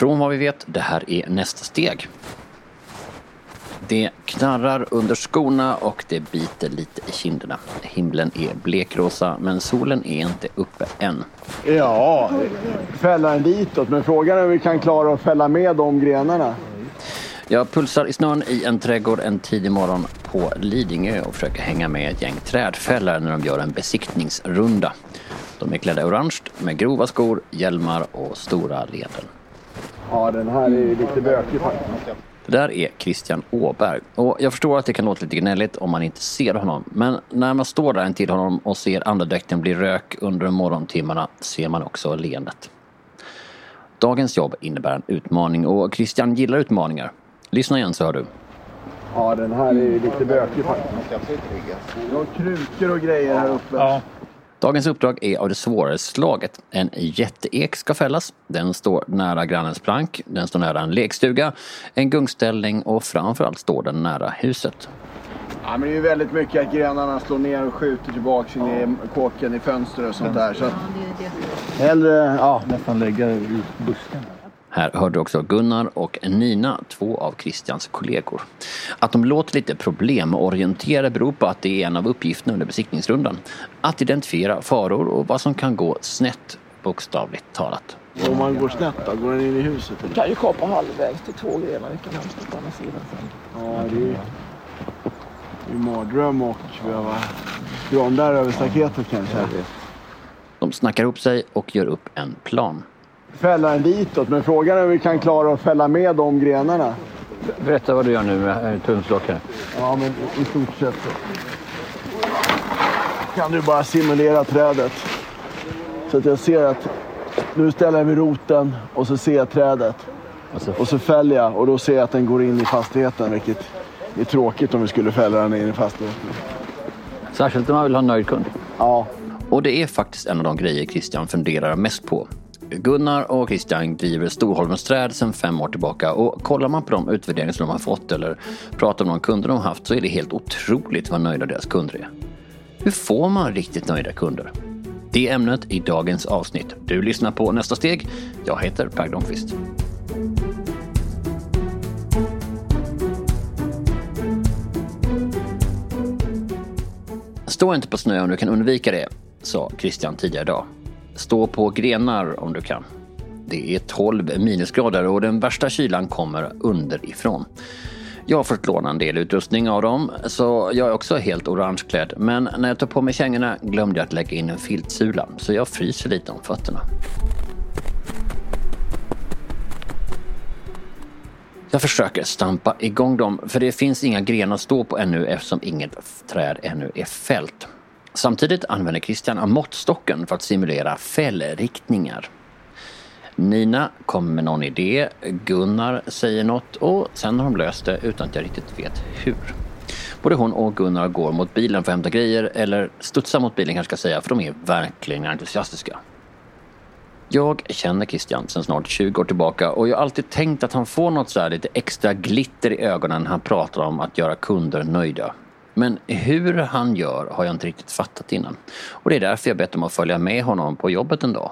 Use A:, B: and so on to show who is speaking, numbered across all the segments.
A: Från vad vi vet, det här är nästa steg. Det knarrar under skorna och det biter lite i kinderna. Himlen är blekrosa men solen är inte uppe än.
B: Ja, fälla den ditåt. Men frågan är om vi kan klara att fälla med de grenarna.
A: Jag pulsar i snön i en trädgård en tidig morgon på Lidingö och försöker hänga med ett gäng trädfällare när de gör en besiktningsrunda. De är klädda orange med grova skor, hjälmar och stora leden.
B: Ja, den här är lite bökig faktiskt.
A: Det där är Christian Åberg. Och jag förstår att det kan låta lite gnälligt om man inte ser honom. Men när man står där intill honom och ser andedräkten bli rök under morgontimmarna ser man också leendet. Dagens jobb innebär en utmaning och Christian gillar utmaningar. Lyssna igen så hör du.
B: Ja, den här är lite bökig faktiskt. Vi har krukor och grejer här uppe.
C: Ja.
A: Dagens uppdrag är av det svårare slaget. En jätteek ska fällas. Den står nära grannens plank, den står nära en lekstuga, en gungställning och framförallt står den nära huset.
B: Ja, men det är ju väldigt mycket att grenarna slår ner och skjuter tillbaka in i kåken i fönster och sånt där. Så att hellre, ja,
C: Nästan lägga i busken.
A: Här hörde du också Gunnar och Nina, två av Christians kollegor. Att de låter lite problemorienterade beror på att det är en av uppgifterna under besiktningsrundan. Att identifiera faror och vad som kan gå snett, bokstavligt talat.
B: om man går snett då? Går den in i huset?
D: Du kan ju kapa halvvägs till två grenar. Vi kan hämta på andra sidan sen.
B: Ja, det är ju ju mardröm och behöva dra där över staketet kanske.
A: De snackar ihop sig och gör upp en plan.
B: Fälla den ditåt, men frågan är om vi kan klara att fälla med de grenarna.
C: Berätta vad du gör nu med tumstocken.
B: Ja, men i stort sett så. Kan du bara simulera trädet. Så att jag ser att nu ställer jag vid roten och så ser jag trädet.
C: Alltså,
B: Och så fäller jag och då ser jag att den går in i fastigheten, vilket är tråkigt om vi skulle fälla den in i fastigheten.
C: särskilt om man vill ha en nöjd kund.
B: Ja,
A: Och det är faktiskt en av de grejer Christian funderar mest på. Gunnar och Christian driver Storholmens träd sedan fem år tillbaka och kollar man på de utvärderingar som de har fått eller pratar med de kunder de har haft så är det helt otroligt vad nöjda deras kunder är. Hur får man riktigt nöjda kunder? Det är ämnet i dagens avsnitt. Du lyssnar på Nästa steg. Jag heter Per Blomqvist. Stå inte på snö om du kan undvika det, sa Christian tidigare idag. Stå på grenar om du kan. Det är 12 minusgrader och den värsta kylan kommer underifrån. Jag har fått låna en del utrustning av dem, så jag är också helt orangeklädd. Men när jag tog på mig kängorna glömde jag att lägga in en filtsula, så jag fryser lite om fötterna. Jag försöker stampa igång dem, för det finns inga grenar att stå på ännu eftersom inget träd ännu är fällt. Samtidigt använder Christian måttstocken för att simulera fällriktningar. Nina kommer med någon idé, Gunnar säger något och sen har de löst det utan att jag riktigt vet hur. Både hon och Gunnar går mot bilen för att hämta grejer, eller studsar mot bilen kanske ska säga, för de är verkligen entusiastiska. Jag känner Christian sedan snart 20 år tillbaka och jag har alltid tänkt att han får något så här lite extra glitter i ögonen när han pratar om att göra kunder nöjda. Men hur han gör har jag inte riktigt fattat innan. Och det är därför jag bett om att följa med honom på jobbet en dag.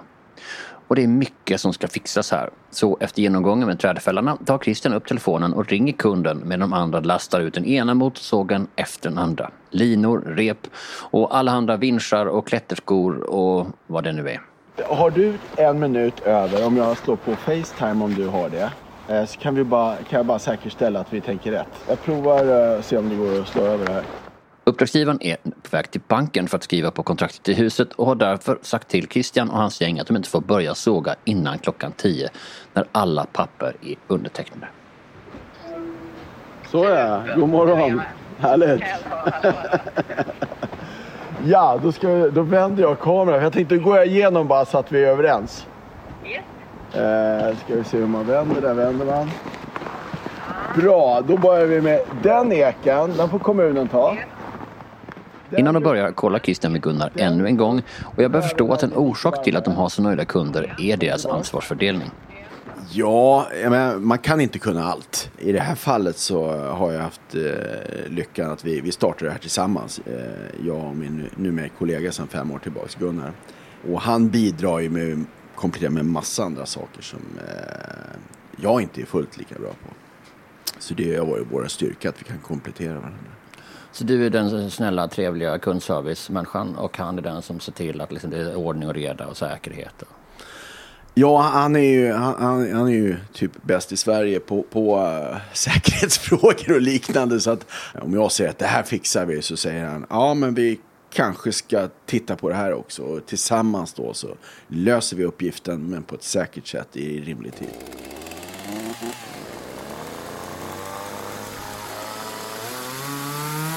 A: Och det är mycket som ska fixas här. Så efter genomgången med trädfällarna tar Christian upp telefonen och ringer kunden medan de andra lastar ut den ena motorsågen efter den andra. Linor, rep och alla andra vinschar och klätterskor och vad det nu är.
B: Har du en minut över om jag slår på Facetime om du har det? Eh, Så kan, vi bara, kan jag bara säkerställa att vi tänker rätt. Jag provar eh, se om det går att slå över det här.
A: Uppdragsgivaren är på väg till banken för att skriva på kontraktet i huset och har därför sagt till Christian och hans gäng att de inte får börja såga innan klockan 10 när alla papper är undertecknade.
B: Så ja, god morgon. Härligt. ja, då, ska då vänder jag kameran. Jag tänkte gå igenom bara så att vi är överens. Eh, ska vi se hur man vänder. Där vänder man. Bra, då börjar vi med den eken. Den får kommunen ta.
A: Innan de börjar kollar Christian med Gunnar ännu en gång och jag börjar förstå att en orsak till att de har så nöjda kunder är deras ansvarsfördelning.
E: Ja, jag menar, man kan inte kunna allt. I det här fallet så har jag haft eh, lyckan att vi, vi startade det här tillsammans. Eh, jag och min nu- numera kollega sedan fem år tillbaks, Gunnar. Och han bidrar ju med, kompletterar med massa andra saker som, eh, jag inte är fullt lika bra på. Så det har varit vår styrka att vi kan komplettera varandra.
A: Så du är den snälla, trevliga kundservice-människan och han är den som ser till att liksom det är ordning och reda och säkerhet.
E: Ja, han är ju, han, han är ju typ bäst i Sverige på, på uh, säkerhetsfrågor och liknande. Så att om jag säger att det här fixar vi så säger han ja men vi kanske ska titta på det här också. Och tillsammans då så löser vi uppgiften men på ett säkert sätt i rimlig tid.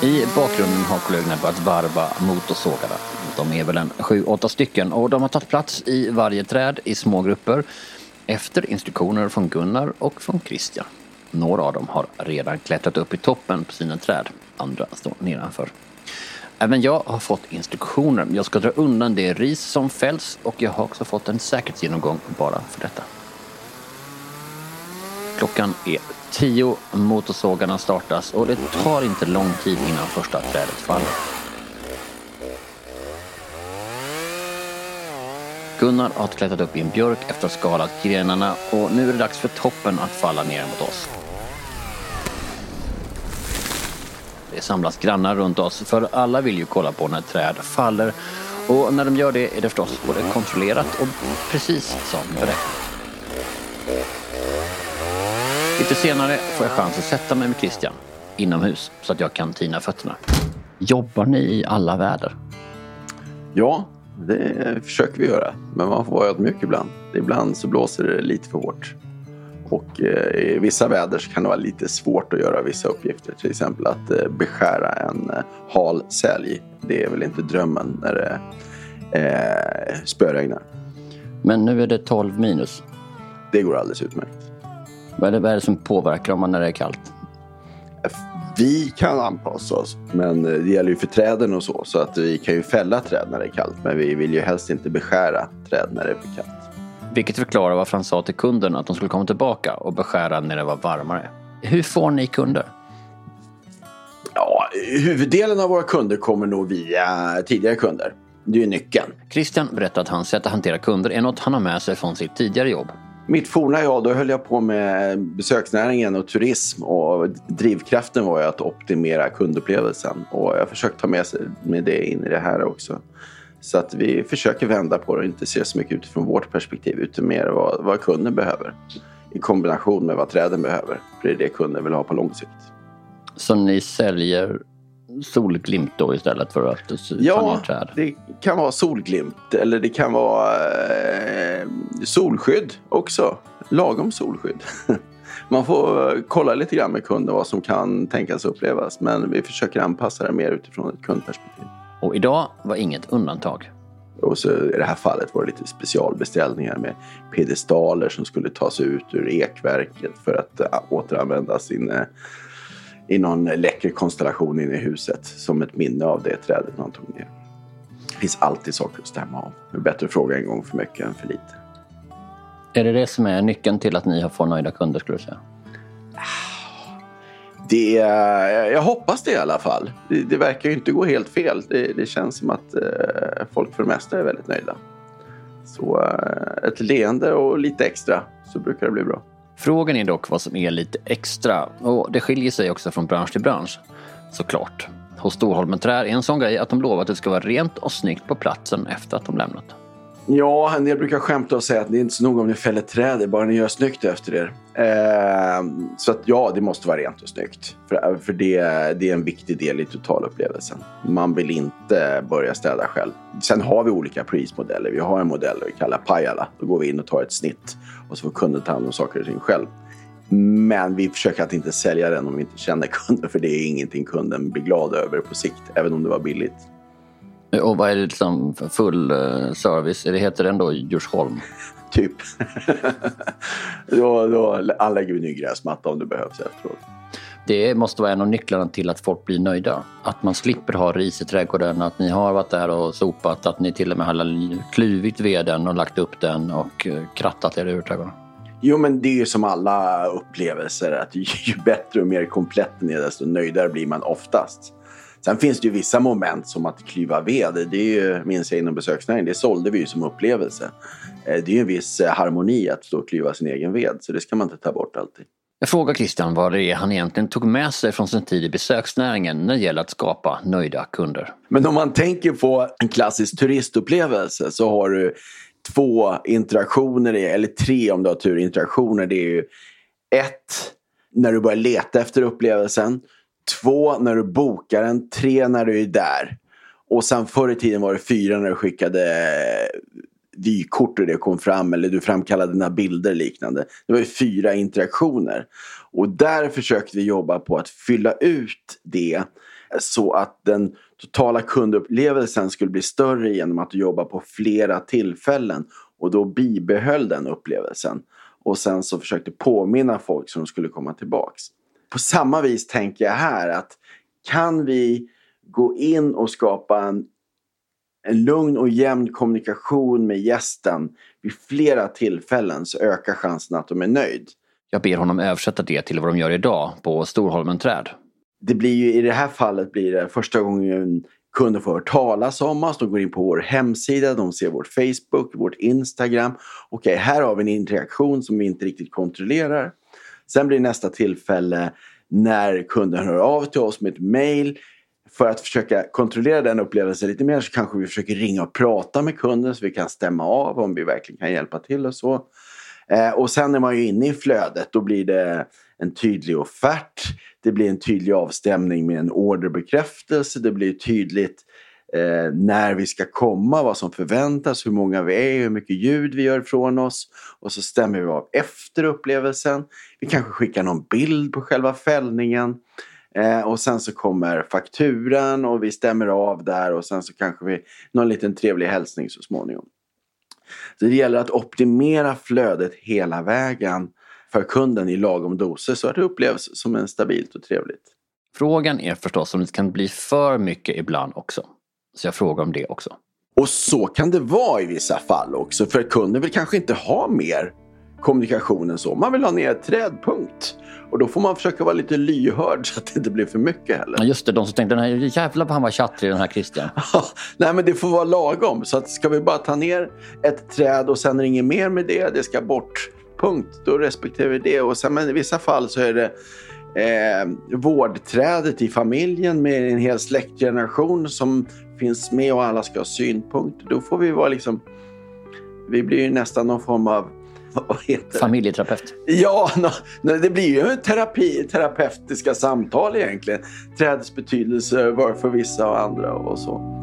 A: I bakgrunden har kollegorna börjat varva motorsågarna. De är väl en sju, åtta stycken och de har tagit plats i varje träd i små grupper efter instruktioner från Gunnar och från Christian. Några av dem har redan klättrat upp i toppen på sina träd, andra står nedanför. Äh, Även jag har fått instruktioner. Jag ska dra undan det ris som fälls och jag har också fått en säkerhetsgenomgång bara för detta. Klockan är tio, motorsågarna startas och det tar inte lång tid innan första trädet faller. Gunnar har klättrat upp i en björk efter att ha skalat grenarna och nu är det dags för toppen att falla ner mot oss. Det samlas grannar runt oss för alla vill ju kolla på när träd faller och när de gör det är det förstås både kontrollerat och precis som beräknat. Lite senare får jag chans att sätta mig med Christian inomhus så att jag kan tina fötterna. Jobbar ni i alla väder?
B: Ja, det försöker vi göra. Men man får vara ödmjuk ibland. Ibland så blåser det lite för hårt. Och eh, i vissa väder så kan det vara lite svårt att göra vissa uppgifter. Till exempel att eh, beskära en eh, hal sälj. Det är väl inte drömmen när det eh, spöregnar.
A: Men nu är det 12 minus.
B: Det går alldeles utmärkt.
A: Vad är det, vad är det som påverkar om man när det är kallt?
B: Vi kan anpassa oss, men det gäller ju för träden och så. Så att vi kan ju fälla träd när det är kallt, men vi vill ju helst inte beskära träd när det är för kallt.
A: Vilket förklarar varför han sa till kunden att de skulle komma tillbaka och beskära när det var varmare. Hur får ni kunder?
B: Ja, huvuddelen av våra kunder kommer nog via tidigare kunder. Det är ju nyckeln.
A: Christian berättar att hans sätt att hantera kunder är något han har med sig från sitt tidigare jobb.
B: Mitt forna jag, då höll jag på med besöksnäringen och turism och drivkraften var ju att optimera kundupplevelsen och jag har försökt ta med, sig, med det in i det här också. Så att vi försöker vända på det och inte se så mycket utifrån vårt perspektiv utan mer vad, vad kunden behöver i kombination med vad träden behöver. För det är det kunden vill ha på lång sikt.
A: Så ni säljer solglimt då istället för att
B: Ja,
A: träd?
B: det kan vara solglimt eller det kan vara eh, solskydd också. Lagom solskydd. Man får eh, kolla lite grann med kunden vad som kan tänkas upplevas men vi försöker anpassa det mer utifrån ett kundperspektiv.
A: Och idag var inget undantag.
B: Och så i det här fallet var det lite specialbeställningar med pedestaler som skulle tas ut ur ekverket för att äh, återanvändas inne i någon läcker konstellation inne i huset som ett minne av det trädet man tog ner. Det finns alltid saker att stämma av. Det är bättre att fråga en gång för mycket än för lite.
A: Är det det som är nyckeln till att ni har fått nöjda kunder skulle du säga?
B: Det, jag hoppas det i alla fall. Det, det verkar ju inte gå helt fel. Det, det känns som att eh, folk för det mesta är väldigt nöjda. Så eh, ett leende och lite extra så brukar det bli bra.
A: Frågan är dock vad som är lite extra och det skiljer sig också från bransch till bransch. Såklart. Hos Storholmen Trä är en sån grej att de lovar att det ska vara rent och snyggt på platsen efter att de lämnat.
B: Ja, en del brukar skämta och säga att det är inte så noga om ni fäller träd, bara ni gör snyggt efter er. Eh, så att ja, det måste vara rent och snyggt. För, eh, för det, det är en viktig del i totalupplevelsen. Man vill inte börja städa själv. Sen har vi olika prismodeller. Vi har en modell vi kallar Pajala. Då går vi in och tar ett snitt och så får kunden ta hand om saker och ting själv. Men vi försöker att inte sälja den om vi inte känner kunden, för det är ingenting kunden blir glad över på sikt, även om det var billigt.
A: Och vad är det liksom för full eh, service? Det heter ändå Djursholm.
B: Typ. då, då anlägger vi ny gräsmatta om det behövs efteråt.
A: Det måste vara en av nycklarna till att folk blir nöjda. Att man slipper ha ris i trädgården, att ni har varit där och sopat, att ni till och med har kluvit veden och lagt upp den och eh, krattat er ur trädgården.
B: Jo, men det är ju som alla upplevelser att ju bättre och mer komplett den är, desto nöjdare blir man oftast. Sen finns det ju vissa moment som att klyva ved. Det är ju, minns jag inom besöksnäringen, det sålde vi ju som upplevelse. Eh, det är ju en viss eh, harmoni att stå och klyva sin egen ved, så det ska man inte ta bort alltid.
A: Jag frågar Christian vad det är han egentligen tog med sig från sin tid i besöksnäringen när det gäller att skapa nöjda kunder.
B: Men om man tänker på en klassisk turistupplevelse så har du två interaktioner, eller tre om du har tur, interaktioner. Det är ju ett, när du börjar leta efter upplevelsen. Två, när du bokar den. Tre, när du är där. Och sen förr i tiden var det fyra när du skickade eh, vykort och det kom fram eller du framkallade dina bilder liknande. Det var ju fyra interaktioner. Och där försökte vi jobba på att fylla ut det så att den totala kundupplevelsen skulle bli större genom att jobba på flera tillfällen och då bibehöll den upplevelsen. Och sen så försökte påminna folk som skulle komma tillbaks. På samma vis tänker jag här att kan vi gå in och skapa en en lugn och jämn kommunikation med gästen vid flera tillfällen så ökar chansen att de är nöjd.
A: Jag ber honom översätta det till vad de gör idag på Storholmen Träd.
B: Det blir ju i det här fallet blir det första gången kunden får höra talas om oss. De går in på vår hemsida, de ser vår Facebook, vårt Instagram. Okej, här har vi en interaktion som vi inte riktigt kontrollerar. Sen blir nästa tillfälle när kunden hör av till oss med ett mail för att försöka kontrollera den upplevelsen lite mer så kanske vi försöker ringa och prata med kunden så vi kan stämma av om vi verkligen kan hjälpa till och så. Eh, och sen är man ju inne i flödet. Då blir det en tydlig offert. Det blir en tydlig avstämning med en orderbekräftelse. Det blir tydligt eh, när vi ska komma, vad som förväntas, hur många vi är, hur mycket ljud vi gör från oss. Och så stämmer vi av efter upplevelsen. Vi kanske skickar någon bild på själva fällningen. Eh, och sen så kommer fakturan och vi stämmer av där och sen så kanske vi någon liten trevlig hälsning så småningom. Så det gäller att optimera flödet hela vägen för kunden i lagom doser så att det upplevs som en stabilt och trevligt.
A: Frågan är förstås om det kan bli för mycket ibland också. Så jag frågar om det också.
B: Och så kan det vara i vissa fall också för kunden vill kanske inte ha mer kommunikationen så. Man vill ha ner ett trädpunkt. Och då får man försöka vara lite lyhörd så att det inte blir för mycket heller.
A: Ja, just det, de som tänkte den här jävla han var tjattrig den här Christian.
B: Nej men det får vara lagom. Så att ska vi bara ta ner ett träd och sen är det inget mer med det, det ska bort. Punkt. Då respekterar vi det. Och sen men i vissa fall så är det eh, vårdträdet i familjen med en hel släktgeneration som finns med och alla ska ha synpunkter. Då får vi vara liksom... Vi blir ju nästan någon form av vad heter
A: Familjeterapeut.
B: Ja, no, det blir ju terapi, terapeutiska samtal egentligen. Trädets betydelse för vissa och andra och så.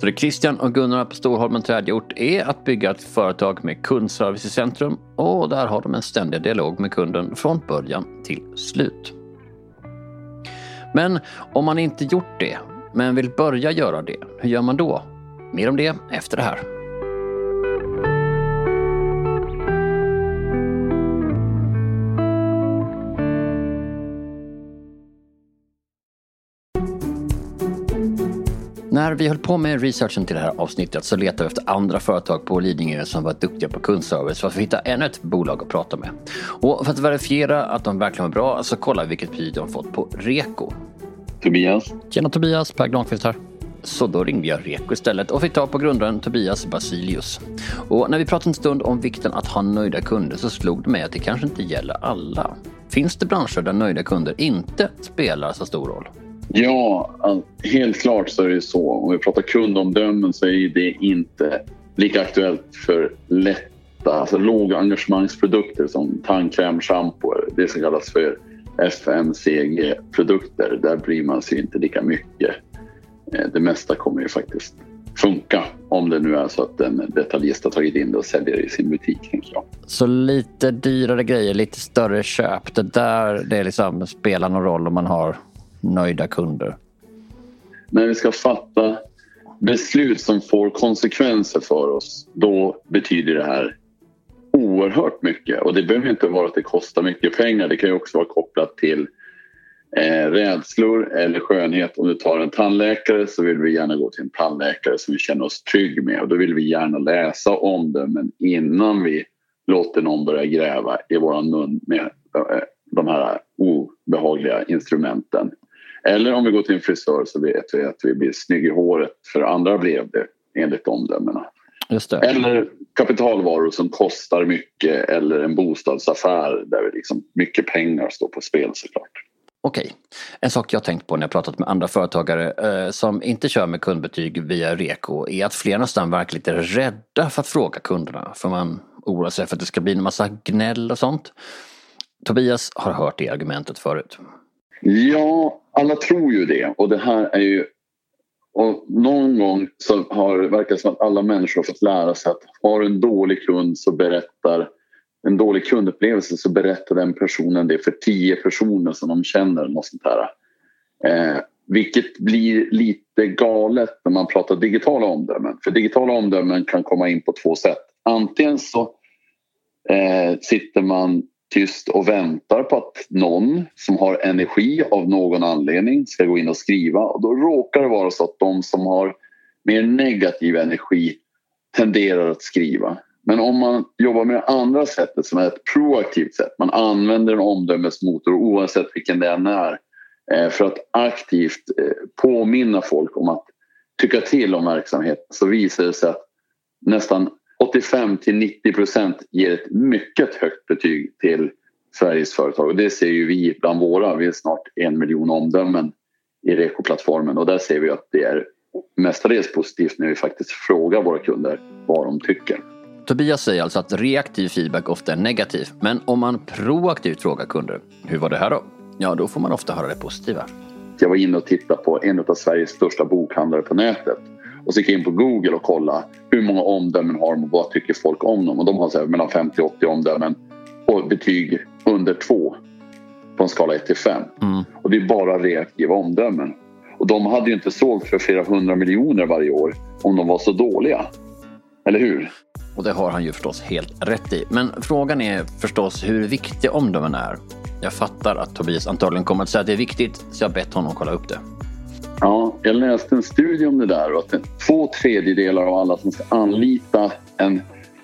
A: Så det Christian och Gunnar på Storholmen Träd gjort är att bygga ett företag med kundservice i centrum och där har de en ständig dialog med kunden från början till slut. Men om man inte gjort det, men vill börja göra det, hur gör man då? Mer om det efter det här. När vi höll på med researchen till det här avsnittet så letade vi efter andra företag på Lidingö som var duktiga på kundservice för att hitta ännu ett bolag att prata med. Och för att verifiera att de verkligen var bra så kollade vi vilket pris de fått på Reko.
F: Tobias.
A: Tjena Tobias, Per Granqvist här. Så då ringde jag Reko istället och fick tag på grundaren Tobias Basilius. Och när vi pratade en stund om vikten att ha nöjda kunder så slog det mig att det kanske inte gäller alla. Finns det branscher där nöjda kunder inte spelar så stor roll?
F: Ja, helt klart så är det så. Om vi pratar kundomdömen så är det inte lika aktuellt för lätta, alltså låga engagemangsprodukter som tandkräm, schampo, det som kallas för FMCG-produkter. Där bryr man sig inte lika mycket. Eh, det mesta kommer ju faktiskt funka om det nu är så att en detaljist har tagit in det och säljer det i sin butik. Jag.
A: Så lite dyrare grejer, lite större köp. Det där det liksom spelar någon roll om man har nöjda kunder.
F: När vi ska fatta beslut som får konsekvenser för oss, då betyder det här oerhört mycket. Och det behöver inte vara att det kostar mycket pengar. Det kan ju också vara kopplat till eh, rädslor eller skönhet. Om du tar en tandläkare så vill vi gärna gå till en tandläkare som vi känner oss trygg med och då vill vi gärna läsa omdömen innan vi låter någon börja gräva i våran mun med, eh, de här obehagliga instrumenten. Eller om vi går till en frisör så vet vi att vi blir snygg i håret för andra blev det enligt omdömena.
A: Just det.
F: Eller kapitalvaror som kostar mycket eller en bostadsaffär där liksom mycket pengar står på spel såklart.
A: Okej. En sak jag tänkt på när jag pratat med andra företagare eh, som inte kör med kundbetyg via Reko är att fler nästan verkar lite rädda för att fråga kunderna. För man oroar sig för att det ska bli en massa gnäll och sånt. Tobias har hört det argumentet förut.
F: Ja, alla tror ju det och det här är ju och någon gång så har det verkat som att alla människor har fått lära sig att har du en dålig kund så berättar en dålig kundupplevelse så berättar den personen det för tio personer som de känner. Något sånt här. Eh, vilket blir lite galet när man pratar digitala omdömen. För digitala omdömen kan komma in på två sätt. Antingen så eh, sitter man tyst och väntar på att någon som har energi av någon anledning ska gå in och skriva. Och då råkar det vara så att de som har mer negativ energi tenderar att skriva. Men om man jobbar med det andra sättet som är ett proaktivt sätt, man använder en omdömesmotor oavsett vilken den är eh, för att aktivt eh, påminna folk om att tycka till om verksamheten så visar det sig att nästan 85 till 90 procent ger ett mycket högt betyg till Sveriges företag och det ser ju vi bland våra. Vi är snart en miljon omdömen i Reko-plattformen och där ser vi att det är mestadels positivt när vi faktiskt frågar våra kunder vad de tycker.
A: Tobias säger alltså att reaktiv feedback ofta är negativ. Men om man proaktivt frågar kunder, hur var det här då? Ja, då får man ofta höra det positiva.
F: Jag var inne och tittade på en av Sveriges största bokhandlare på nätet. Och så gick jag in på Google och kollade hur många omdömen har de och vad tycker folk om dem. Och de har så här mellan 50 och 80 omdömen och betyg under 2 på en skala 1 till 5.
A: Mm.
F: Och det är bara reaktiva omdömen. Och de hade ju inte sålt för flera hundra miljoner varje år om de var så dåliga. Eller hur?
A: Och det har han ju förstås helt rätt i. Men frågan är förstås hur viktig omdömen är. Jag fattar att Tobias antagligen kommer att säga att det är viktigt, så jag har bett honom kolla upp det.
F: Ja, jag läste en studie om det där och att två tredjedelar av alla som ska anlita en,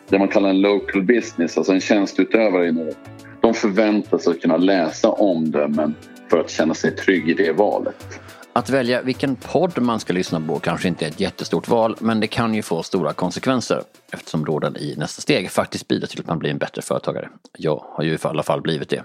F: det man kallar en local business, alltså en tjänstutövare i något, de förväntar sig att kunna läsa omdömen för att känna sig trygg i det valet.
A: Att välja vilken podd man ska lyssna på kanske inte är ett jättestort val, men det kan ju få stora konsekvenser eftersom råden i nästa steg faktiskt bidrar till att man blir en bättre företagare. Jag har ju i alla fall blivit det.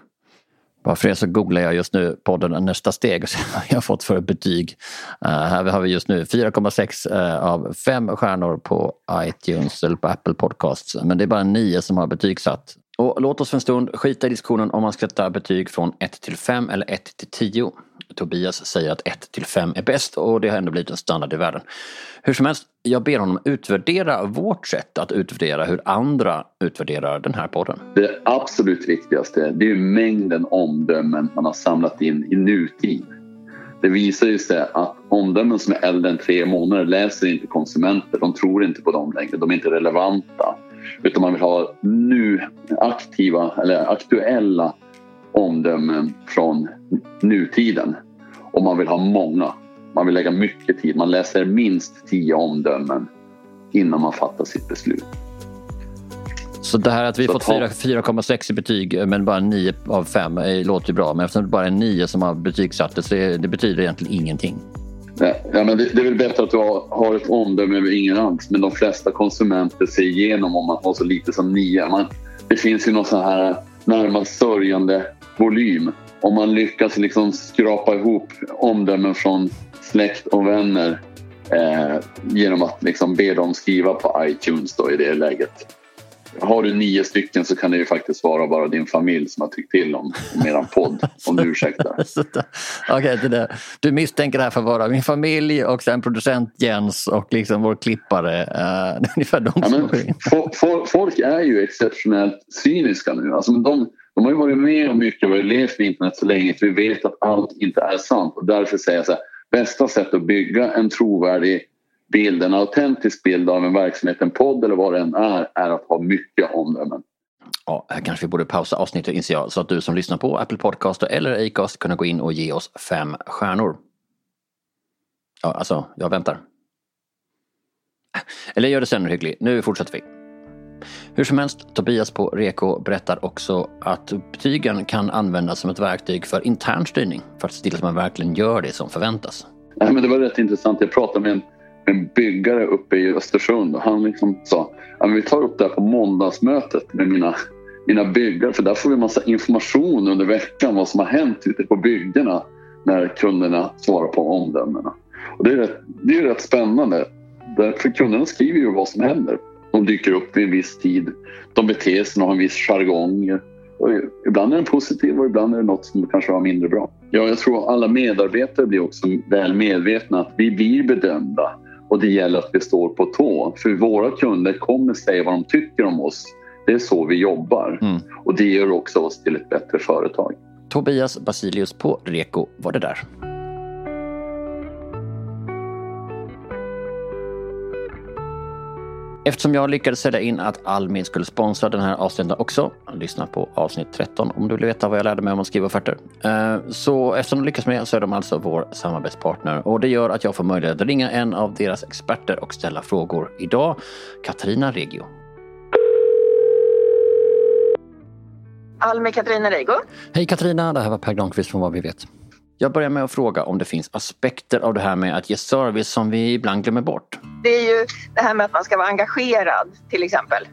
A: Varför är det så googlar jag just nu podden Nästa steg och ser vad jag har fått för betyg. Uh, här har vi just nu 4,6 uh, eh, av 5 stjärnor på iTunes eller på Apple Podcasts. Men det är bara 9 som har betygsatt. Och låt oss för en stund skita i diskussionen om man ska ta betyg från 1 till 5 eller 1 till 10. Tobias säger att 1 till 5 är bäst och det har ändå blivit en standard i världen. Hur som helst, jag ber honom utvärdera vårt sätt att utvärdera hur andra utvärderar den här podden.
F: Det absolut viktigaste det är mängden omdömen man har samlat in i nutid. Det visar ju sig att omdömen som är äldre än tre månader läser inte konsumenter. De tror inte på dem längre, de är inte relevanta. Utan man vill ha nu aktiva eller aktuella omdömen från nutiden. Och man vill ha många. Man vill lägga mycket tid. Man läser minst tio omdömen innan man fattar sitt beslut.
A: Så det här att vi
F: Så
A: fått
F: ta-
A: 4,6 i betyg men bara 9 av 5 eh, låter ju bra. Men eftersom det bara är 9 som har betygsatt så är- det betyder egentligen ingenting.
F: Ja, men det, det är väl bättre att du har, har ett omdöme över ingen alls. Men de flesta konsumenter ser igenom om man har så lite som nio. Man, det finns ju någon sån här närmast sörjande volym. Om man lyckas liksom skrapa ihop omdömen från släkt och vänner eh, genom att liksom be dem skriva på iTunes då i det läget. Har du nio stycken så kan det ju faktiskt vara bara din familj som har tyckt till om, om eran podd, om du ursäktar.
A: Så det- Okej, där. Du misstänker det här för att vara min familj och sen producent Jens och liksom vår klippare. Uh, ungefär de
F: Ja, men,
A: går in.
F: fo- fo- folk är ju exceptionellt cyniska nu. Alltså, de, de har ju varit med om mycket och levt med internet så länge att vi vet att allt inte är sant. Och därför säger jag så här, bästa sätt att bygga en trovärdig bild, en autentisk bild av en verksamhet, en podd eller vad det än är, är att ha mycket omdömen.
A: Ja, här kanske vi borde pausa avsnittet inser jag så att du som lyssnar på Apple Podcast eller Acast kunna gå in och ge oss fem stjärnor. Ja, alltså, jag väntar. Eller gör det sen hygglig. Nu fortsätter vi. Hur som helst, Tobias på Reko berättar också att betygen kan användas som ett verktyg för intern styrning för att se till att man verkligen gör det som förväntas.
F: Nej, men det var rätt intressant. Jag pratade med en, en byggare uppe i Östersund och han liksom sa att vi tar upp det här på måndagsmötet med mina, mina byggare för där får vi massa information under veckan vad som har hänt ute på byggena när kunderna svarar på omdömena. Och det är rätt, det är rätt spännande. För kunderna skriver ju vad som händer. De dyker upp vid en viss tid. De beter sig och har en viss jargong. Och ibland är den positiv och ibland är det något som kanske var mindre bra. Ja, jag tror alla medarbetare blir också väl medvetna att vi blir bedömda och det gäller att vi står på tå. För våra kunder kommer säga vad de tycker om oss. Det är så vi jobbar mm. och det gör också oss till ett bättre företag.
A: Tobias Basilius på Reko var det där. Eftersom jag lyckades sälja in att Almi skulle sponsra den här avsnittet också, lyssna på avsnitt 13 om du vill veta vad jag lärde mig om att skriva offerter. Eh, så eftersom de lyckas med så är de alltså vår samarbetspartner och det gör att jag får möjlighet att ringa en av deras experter och ställa frågor. Idag Katarina Regio.
G: Almi Katarina Reigo.
A: Hej Katarina, det här var Per Granqvist från Vad vi vet. Jag börjar med att fråga om det finns aspekter av det här med att ge service som vi ibland glömmer bort.
G: Det är ju det här med att man ska vara engagerad till exempel.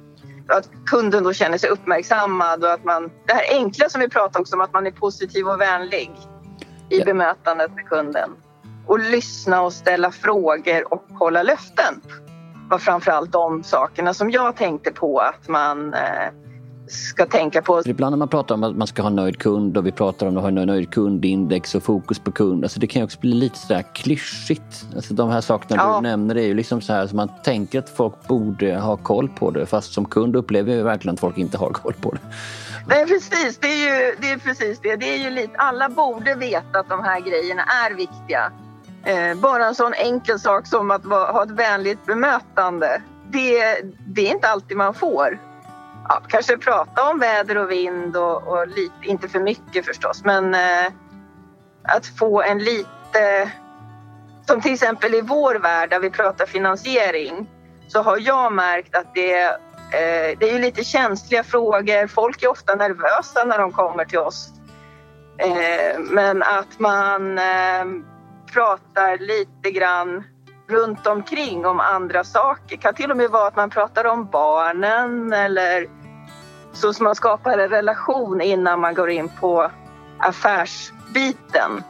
G: Att kunden då känner sig uppmärksammad och att man, det här enkla som vi pratar också om, att man är positiv och vänlig i ja. bemötandet med kunden. Och lyssna och ställa frågor och hålla löften var framförallt de sakerna som jag tänkte på att man eh, ska tänka på.
A: Ibland när man pratar om att man ska ha nöjd kund och vi pratar om att ha nöjd kundindex och fokus på kund. Alltså det kan ju också bli lite sådär klyschigt. Alltså de här sakerna ja. du nämner är ju liksom så här som man tänker att folk borde ha koll på det. Fast som kund upplever jag verkligen att folk inte har koll på det.
G: Nej precis, det är ju det är precis det. det är ju lite, alla borde veta att de här grejerna är viktiga. Eh, bara en sån enkel sak som att ha ett vänligt bemötande. Det, det är inte alltid man får ja, kanske prata om väder och vind och, och lite, inte för mycket förstås, men eh, att få en lite... Som till exempel i vår värld där vi pratar finansiering så har jag märkt att det, eh, det är lite känsliga frågor. Folk är ofta nervösa när de kommer till oss. Eh, men att man eh, pratar lite grann runt omkring om andra saker. Det kan till och med vara att man pratar om barnen eller så som man skapar en relation innan man går in på affärsbiten.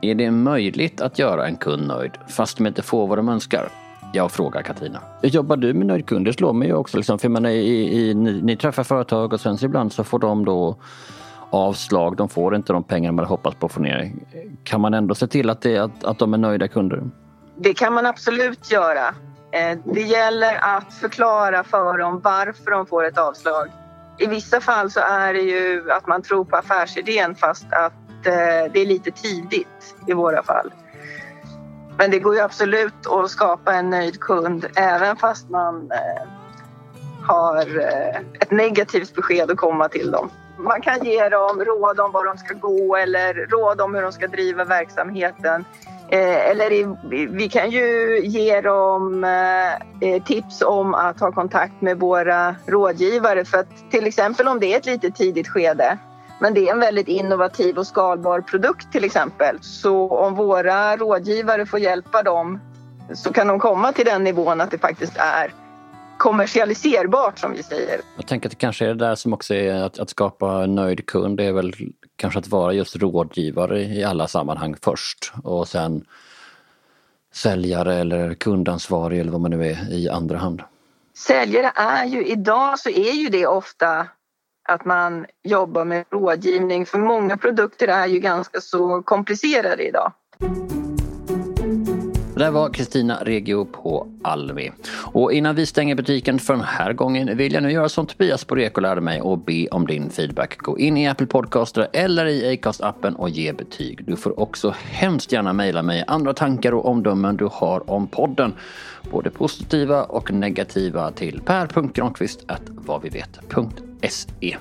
A: Är det möjligt att göra en kund nöjd fast de inte får vad de önskar? Jag frågar Katarina. Jobbar du med nöjdkunder slår mig ju också. Liksom, för menar, i, i, ni, ni, träffar företag och sen så ibland så får de då avslag. De får inte de pengar man hade hoppats på att få ner. Kan man ändå se till att, det, att, att de är nöjda kunder?
G: Det kan man absolut göra. Eh, det gäller att förklara för dem varför de får ett avslag. I vissa fall så är det ju att man tror på affärsidén fast att eh, det är lite tidigt i våra fall. Men det går ju absolut att skapa en nöjd kund även fast man eh, har ett negativt besked att komma till dem. Man kan ge dem råd om var de ska gå eller råd om hur de ska driva verksamheten. Eh, eller i, vi kan ju ge dem eh, eh, tips om att ha kontakt med våra rådgivare för att till exempel om det är ett lite tidigt skede men det är en väldigt innovativ och skalbar produkt till exempel. Så om våra rådgivare får hjälpa dem så kan de komma till den nivån att det faktiskt är kommersialiserbart som vi säger.
A: Jag tänker att det kanske är det där som också är att, att skapa en nöjd kund. Det är väl kanske att vara just rådgivare i alla sammanhang först och sen säljare eller kundansvarig eller vad man nu är i andra hand.
G: Säljare är ju idag så är ju det ofta att man jobbar med rådgivning för många produkter är ju ganska så komplicerade idag.
A: Det där var Kristina Regio på Almi. Och innan vi stänger butiken för den här gången vill jag nu göra som Tobias på Reko lärde mig och be om din feedback. Gå in i Apple Podcaster eller i Acast-appen och ge betyg. Du får också hemskt gärna mejla mig andra tankar och omdömen du har om podden. Både positiva och negativa till per.granqvistvadvivet.se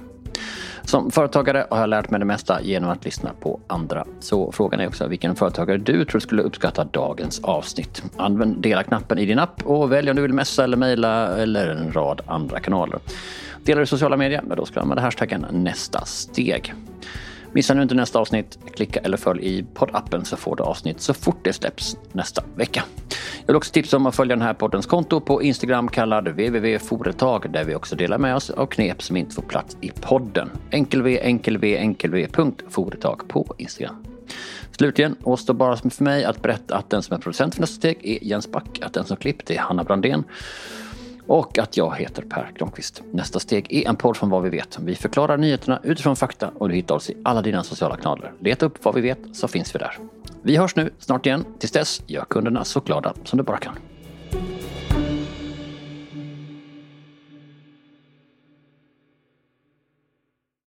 A: som företagare har jag lärt mig det mesta genom att lyssna på andra. Så frågan är också vilken företagare du tror skulle uppskatta dagens avsnitt. Använd dela-knappen i din app och välj om du vill messa eller mejla eller en rad andra kanaler. Delar du sociala medier, då ska du använda hashtaggen nästa steg. Missa nu inte nästa avsnitt. Klicka eller följ i poddappen så får du avsnitt så fort det släpps nästa vecka. Jag vill också tipsa om att följa den här poddens konto på Instagram kallad www.foretag där vi också delar med oss av knep som inte får plats i podden. Enkel enkelv, enkel-v, på Instagram. Slutligen återstår bara för mig att berätta att den som är producent för nästa steg är Jens Back, att den som klippt är Hanna Brandén och att jag heter Per Granqvist. Nästa steg är en podd från Vad vi vet. Vi förklarar nyheterna utifrån fakta och du hittar oss i alla dina sociala kanaler. Leta upp Vad vi vet så finns vi där. Vi hörs nu snart igen. Tills dess, gör kunderna så glada som du bara kan.